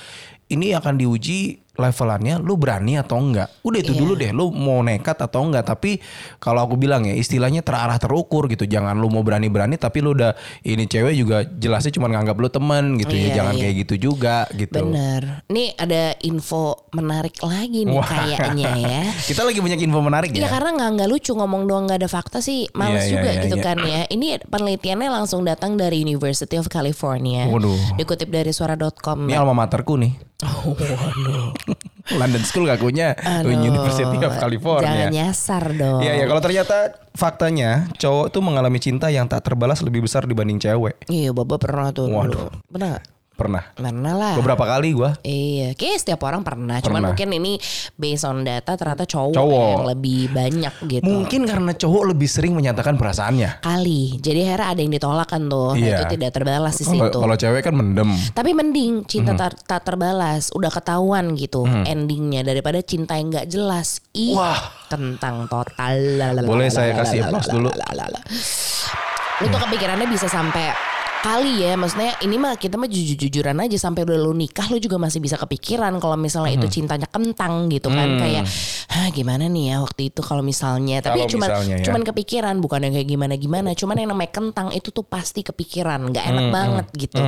Speaker 2: ini akan diuji levelannya lu berani atau enggak. Udah itu dulu deh lu mau nekat atau enggak tapi kalau aku bilang ya istilahnya terarah terukur gitu. Jangan lu mau berani-berani tapi lu udah ini cewek juga jelasnya cuma nganggap lu temen gitu ya.
Speaker 1: Iya,
Speaker 2: Jangan
Speaker 1: iya.
Speaker 2: kayak gitu juga gitu.
Speaker 1: Bener. Nih ada info menarik lagi nih
Speaker 2: Wah.
Speaker 1: kayaknya ya. [LAUGHS]
Speaker 2: Kita lagi banyak info menarik
Speaker 1: Iya
Speaker 2: ya.
Speaker 1: karena nggak nggak lucu ngomong doang nggak ada fakta sih males
Speaker 2: Iya, iya,
Speaker 1: juga
Speaker 2: iya,
Speaker 1: gitu
Speaker 2: iya.
Speaker 1: kan ya. Ini penelitiannya langsung datang dari University of California.
Speaker 2: Waduh.
Speaker 1: Dikutip dari suara.com.
Speaker 2: Ini alma materku nih. [LAUGHS] [LAUGHS] London School ngakunya
Speaker 1: Aduh,
Speaker 2: University of California.
Speaker 1: Jangan nyasar dong.
Speaker 2: Iya ya kalau ternyata faktanya cowok tuh mengalami cinta yang tak terbalas lebih besar dibanding cewek.
Speaker 1: Iya, Baba pernah tuh.
Speaker 2: Waduh.
Speaker 1: Pernah?
Speaker 2: Pernah.
Speaker 1: Pernah lah.
Speaker 2: Beberapa kali gua.
Speaker 1: Iya, kayak setiap orang pernah. Cuman
Speaker 2: Pernah.
Speaker 1: mungkin ini based on data ternyata cowok,
Speaker 2: Cowok.
Speaker 1: yang lebih banyak gitu.
Speaker 2: Mungkin karena cowok lebih sering menyatakan perasaannya.
Speaker 1: Kali. Jadi akhirnya ada yang ditolak kan tuh. Nah,
Speaker 2: Iya.
Speaker 1: itu tidak terbalas di
Speaker 2: Kalau
Speaker 1: situ.
Speaker 2: kalau cewek kan mendem.
Speaker 1: Tapi mending cinta
Speaker 2: Hmm.
Speaker 1: tak, terbalas, udah ketahuan gitu endingnya daripada cinta yang nggak jelas. Ih,
Speaker 2: Wah.
Speaker 1: kentang total.
Speaker 2: Boleh saya kasih applause dulu?
Speaker 1: Lu tuh kepikirannya bisa sampai kali ya maksudnya ini mah kita mah jujur-jujuran aja sampai udah lu nikah lu juga masih bisa kepikiran kalau misalnya
Speaker 2: Hmm.
Speaker 1: itu cintanya kentang gitu kan. Kayak Hah, gimana nih ya waktu itu kalau misalnya? Tapi
Speaker 2: Kalau
Speaker 1: cuman
Speaker 2: misalnya ya.
Speaker 1: cuman kepikiran bukan yang kayak gimana gimana cuman yang namanya kentang itu tuh pasti kepikiran nggak enak
Speaker 2: Hmm,
Speaker 1: banget gitu.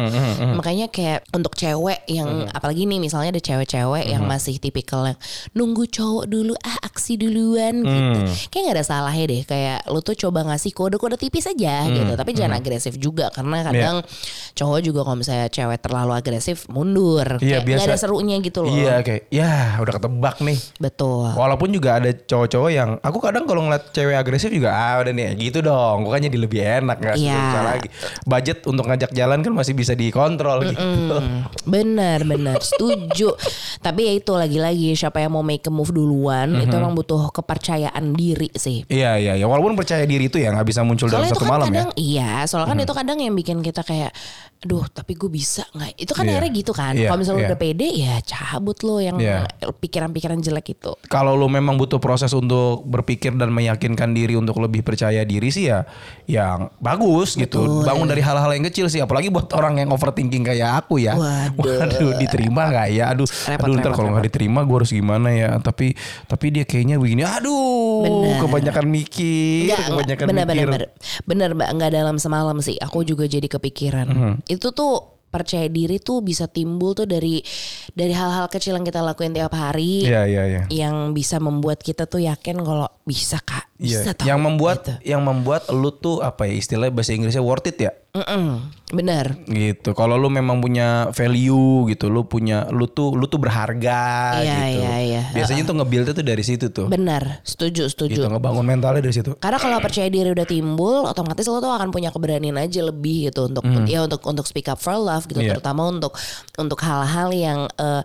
Speaker 1: Makanya kayak untuk cewek yang
Speaker 2: Hmm.
Speaker 1: apalagi nih misalnya ada cewek-cewek yang masih tipikal yang nunggu cowok dulu ah aksi duluan gitu.
Speaker 2: Hmm.
Speaker 1: kayak nggak ada salahnya deh kayak lu tuh coba ngasih kode-kode tipis aja gitu. Tapi jangan agresif juga karena kadang
Speaker 2: Hmm, Iya.
Speaker 1: cowok juga kalau misalnya cewek terlalu agresif mundur
Speaker 2: Iya,
Speaker 1: kayak nggak ada
Speaker 2: biasa.
Speaker 1: serunya gitu loh
Speaker 2: Iya kayak ya udah ketebak nih.
Speaker 1: betul
Speaker 2: Walaupun juga ada cowok-cowok yang aku kadang kalau ngeliat cewek agresif juga ah udah nih gitu dong. Gue kan jadi lebih enak nggak
Speaker 1: Iya.
Speaker 2: susah lagi. Budget untuk ngajak jalan kan masih bisa dikontrol gitu.
Speaker 1: Hmm, bener bener setuju [LAUGHS] tapi ya itu lagi-lagi siapa yang mau make a move duluan itu
Speaker 2: Mhm.
Speaker 1: emang butuh kepercayaan diri sih
Speaker 2: Iya iya iya. Walaupun percaya diri itu ya nggak bisa muncul dalam
Speaker 1: Soalnya itu
Speaker 2: satu
Speaker 1: kan
Speaker 2: malam ya.
Speaker 1: kadang iya, soalnya kan itu kadang yang bikin kita kayak aduh tapi gue bisa nggak itu kan
Speaker 2: Iya.
Speaker 1: akhirnya gitu kan
Speaker 2: Iya,
Speaker 1: kalau misalnya
Speaker 2: iya.
Speaker 1: udah pede ya cabut lo yang
Speaker 2: Iya.
Speaker 1: pikiran-pikiran jelek itu
Speaker 2: Kalau lu memang butuh proses untuk berpikir dan meyakinkan diri untuk lebih percaya diri sih ya yang bagus gitu. Bangun dari hal-hal yang kecil sih apalagi buat orang yang overthinking kayak aku ya.
Speaker 1: Waduh.
Speaker 2: diterima nggak ya? Aduh,
Speaker 1: Repot,
Speaker 2: aduh ntar kalau nggak diterima gue harus gimana ya? Tapi tapi dia kayaknya begini. Aduh,
Speaker 1: Bener.
Speaker 2: kebanyakan mikir,
Speaker 1: Enggak,
Speaker 2: kebanyakan
Speaker 1: bener,
Speaker 2: mikir.
Speaker 1: bener, bener, bener mbak nggak dalam semalam sih aku juga jadi kepikiran
Speaker 2: Mhm.
Speaker 1: Itu tuh percaya diri tuh bisa timbul tuh dari dari hal-hal kecil yang kita lakuin tiap hari
Speaker 2: Iya iya iya.
Speaker 1: yang bisa membuat kita tuh yakin kalau bisa kak bisa
Speaker 2: Iya.
Speaker 1: tau,
Speaker 2: Yang membuat
Speaker 1: gitu.
Speaker 2: yang membuat lu tuh apa ya istilahnya bahasa Inggrisnya worth it ya?
Speaker 1: Mm-mm, bener
Speaker 2: gitu. Kalau lu memang punya value gitu, lu punya lu tuh lu tuh berharga
Speaker 1: Iya,
Speaker 2: gitu.
Speaker 1: iya, iya.
Speaker 2: Biasanya tuh nge-build tuh dari situ tuh.
Speaker 1: bener setuju setuju
Speaker 2: Gitu ngebangun mentalnya dari situ.
Speaker 1: Karena kalau percaya diri udah timbul, otomatis lo tuh akan punya keberanian aja lebih gitu untuk ya untuk untuk speak up for love gitu,
Speaker 2: Iya.
Speaker 1: terutama untuk untuk hal-hal yang eh,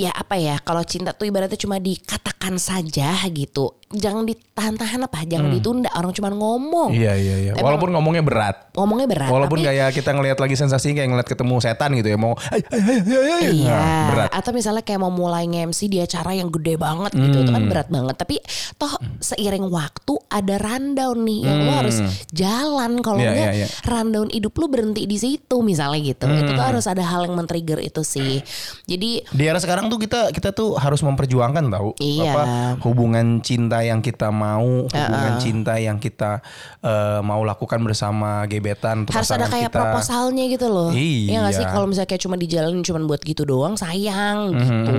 Speaker 1: ya apa ya kalau cinta tuh ibaratnya cuma dikatakan saja gitu jangan ditahan-tahan apa jangan ditunda orang cuma ngomong
Speaker 2: Iya iya iya.
Speaker 1: Emang-
Speaker 2: Walaupun ngomongnya berat.
Speaker 1: ngomongnya berat
Speaker 2: Walaupun
Speaker 1: tapi-
Speaker 2: kayak kita ngelihat lagi sensasi kayak ngeliat ketemu setan gitu ya mau "Hai, hai, hai, hai, hai."
Speaker 1: Iya,
Speaker 2: Nah, berat.
Speaker 1: atau misalnya kayak mau mulai nge-MC di acara yang gede banget gitu, itu
Speaker 2: Hmm.
Speaker 1: kan berat banget. Tapi toh seiring waktu ada rundown nih yang lo harus jalan. Kalau
Speaker 2: Hmm. Iya,
Speaker 1: enggak
Speaker 2: iya, iya.
Speaker 1: rundown hidup lu berhenti di situ misalnya gitu. Itu
Speaker 2: Hmm.
Speaker 1: tuh harus ada hal yang men-trigger itu sih. Jadi
Speaker 2: Di era sekarang tuh kita kita tuh harus memperjuangkan tahu
Speaker 1: Iya.
Speaker 2: apa hubungan cinta yang kita mau, hubungan cinta yang kita eh, mau lakukan bersama gebetan
Speaker 1: harus ada kayak
Speaker 2: kita.
Speaker 1: proposalnya gitu loh.
Speaker 2: Iya.
Speaker 1: nggak sih kalau misalnya kayak cuma dijalanin cuma buat gitu doang sayang
Speaker 2: Mhm,
Speaker 1: gitu.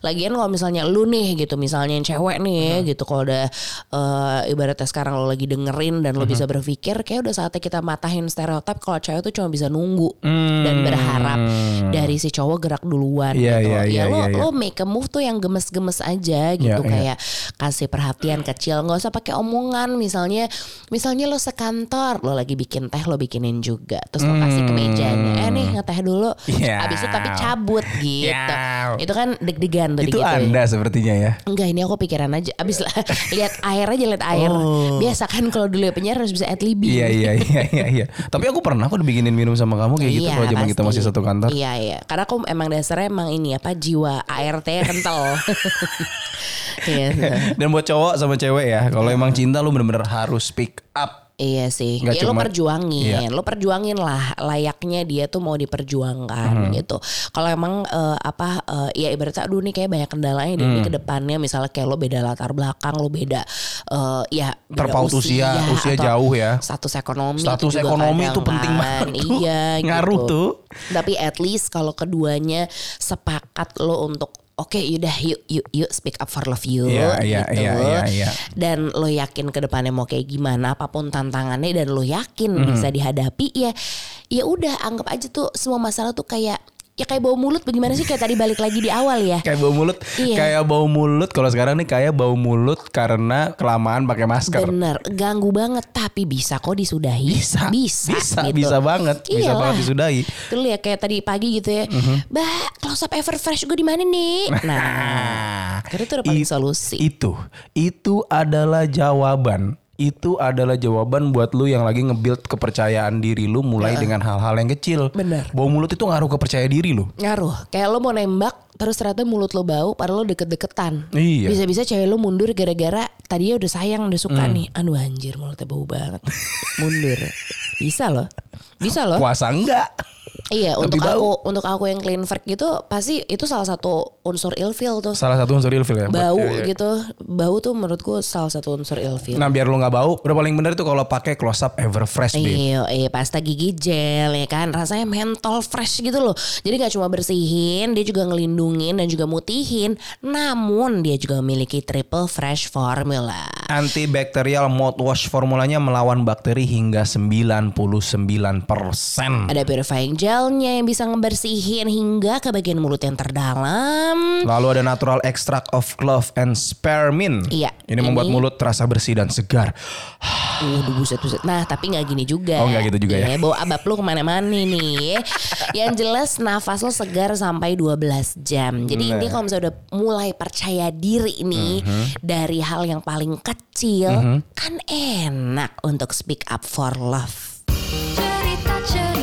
Speaker 1: Lagian kalau misalnya lu nih gitu misalnya yang cewek nih
Speaker 2: Mhm.
Speaker 1: gitu kalau udah eh, ibaratnya sekarang lo lagi dengerin dan lo
Speaker 2: Mhm.
Speaker 1: bisa berpikir kayak udah saatnya kita matahin stereotip kalau cewek tuh cuma bisa nunggu dan berharap dari si cowok gerak duluan.
Speaker 2: Iya,
Speaker 1: gitu.
Speaker 2: iya,
Speaker 1: ya
Speaker 2: iya,
Speaker 1: lo
Speaker 2: iya, iya.
Speaker 1: lo make a move tuh yang gemes-gemes aja gitu
Speaker 2: Iya, iya.
Speaker 1: kayak kasih perhatian kecil nggak usah pakai omongan misalnya misalnya lo sekantor lo lagi bikin teh lo bikinin juga terus lo kasih ke mejanya eh nih ngeteh dulu
Speaker 2: Iya.
Speaker 1: abis itu tapi cabut gitu
Speaker 2: Iya.
Speaker 1: itu kan deg-degan tuh
Speaker 2: Itu
Speaker 1: gitu
Speaker 2: Anda sepertinya ya.
Speaker 1: Enggak ini aku pikiran aja Abis lah [LAUGHS] lihat air aja lihat air Biasa kan kalau dulu ya penyiar harus bisa at
Speaker 2: Oh. Iya iya [LAUGHS] iya iya iya. Tapi aku pernah kok dibikinin minum sama kamu kayak gitu kalau zaman kita
Speaker 1: Iya,
Speaker 2: masih satu kantor.
Speaker 1: Iya iya Karena aku emang dasarnya emang ini apa Jiwa ART kental Gitu [LAUGHS]
Speaker 2: Dan buat cowok sama cewek ya, kalau emang cinta lu bener-bener harus speak up.
Speaker 1: Iya sih, ya lo
Speaker 2: cuma-
Speaker 1: perjuangin,
Speaker 2: Iya.
Speaker 1: lo perjuangin lah layaknya dia tuh mau diperjuangkan
Speaker 2: Hmm.
Speaker 1: gitu. Kalau emang eh, apa, eh, ya ibaratnya aduh nih kayak banyak kendalanya
Speaker 2: Hmm.
Speaker 1: nih ke depannya, misalnya kayak lo beda latar belakang, lo beda, eh, ya beda
Speaker 2: Terpaut usia, usia
Speaker 1: atau
Speaker 2: jauh ya.
Speaker 1: Status ekonomi,
Speaker 2: Status
Speaker 1: juga
Speaker 2: ekonomi itu penting
Speaker 1: kan.
Speaker 2: banget tuh.
Speaker 1: Iya, [LAUGHS]
Speaker 2: Ngaruh
Speaker 1: gitu.
Speaker 2: tuh.
Speaker 1: Tapi at least kalau keduanya sepakat lo untuk Oke, yaudah yuk yuk yuk speak up for love you
Speaker 2: Iya, iya,
Speaker 1: gitu.
Speaker 2: iya, iya, iya.
Speaker 1: Dan lo yakin ke depannya mau kayak gimana apa pun tantangannya dan lo yakin
Speaker 2: Hmm.
Speaker 1: bisa dihadapi ya ya udah anggap aja tuh semua masalah tuh kayak ya kayak bau mulut bagaimana sih kayak tadi balik lagi di awal ya.
Speaker 2: Kayak bau mulut,
Speaker 1: Iya.
Speaker 2: kayak bau mulut. Kalau sekarang nih kayak bau mulut karena kelamaan pakai masker.
Speaker 1: Bener, ganggu banget tapi bisa kok disudahi.
Speaker 2: Bisa,
Speaker 1: bisa,
Speaker 2: bisa,
Speaker 1: gitu.
Speaker 2: bisa banget, bisa
Speaker 1: Iyalah.
Speaker 2: banget disudahi.
Speaker 1: Dulu ya kayak tadi pagi gitu ya. Mbak, close up Everfresh gue di mana nih? [LAUGHS] Nah, itu udah paling
Speaker 2: It-
Speaker 1: solusi.
Speaker 2: Itu, itu adalah jawaban. Itu adalah jawaban buat lu yang lagi nge-build kepercayaan diri lu mulai dengan hal-hal yang kecil.
Speaker 1: Bener.
Speaker 2: Bau mulut itu ngaruh ke percaya diri lu.
Speaker 1: Ngaruh. Kayak lo mau nembak terus ternyata mulut lo bau padahal lo deket-deketan.
Speaker 2: Iya.
Speaker 1: Bisa-bisa cewek lo mundur gara-gara tadinya udah sayang udah suka
Speaker 2: Hmm.
Speaker 1: nih. Aduh anjir mulutnya bau banget. [LAUGHS] mundur. Bisa loh. Bisa loh.
Speaker 2: Puasa enggak?
Speaker 1: Iya,
Speaker 2: Tapi
Speaker 1: untuk
Speaker 2: bau.
Speaker 1: aku untuk aku yang clean freak gitu pasti itu salah satu unsur ilfeel tuh.
Speaker 2: Salah satu unsur ilfil ya.
Speaker 1: Bau
Speaker 2: cewek.
Speaker 1: gitu. Bau tuh menurutku salah satu unsur ilfeel.
Speaker 2: Nah biar lu nggak bau, udah paling bener itu kalau pakai close up Everfresh babe.
Speaker 1: Iya, iya pasta gigi gel ya kan rasanya mentol fresh gitu loh. Jadi nggak cuma bersihin, dia juga ngelindungin dan juga mutihin. Namun dia juga memiliki triple fresh formula.
Speaker 2: Antibakterial mouthwash formulanya melawan bakteri hingga 99%.
Speaker 1: Ada purifying gelnya yang bisa ngebersihin hingga ke bagian mulut yang terdalam.
Speaker 2: Lalu ada natural extract of clove and spearmint.
Speaker 1: Iya,
Speaker 2: Ini, membuat
Speaker 1: ini-
Speaker 2: mulut terasa bersih dan segar.
Speaker 1: Waduh buset buset. Nah tapi nggak gini juga.
Speaker 2: Oh, nggak gitu juga ya?
Speaker 1: Bawa abab lu ke mana-mana nih. [LAUGHS] Yang jelas nafas lo segar sampai 12 jam diam. Jadi
Speaker 2: nah.
Speaker 1: intinya kalau misalnya udah mulai percaya diri nih
Speaker 2: uh -huh.
Speaker 1: dari hal yang paling kecil uh -huh. kan enak untuk speak up for love. Cerita cerita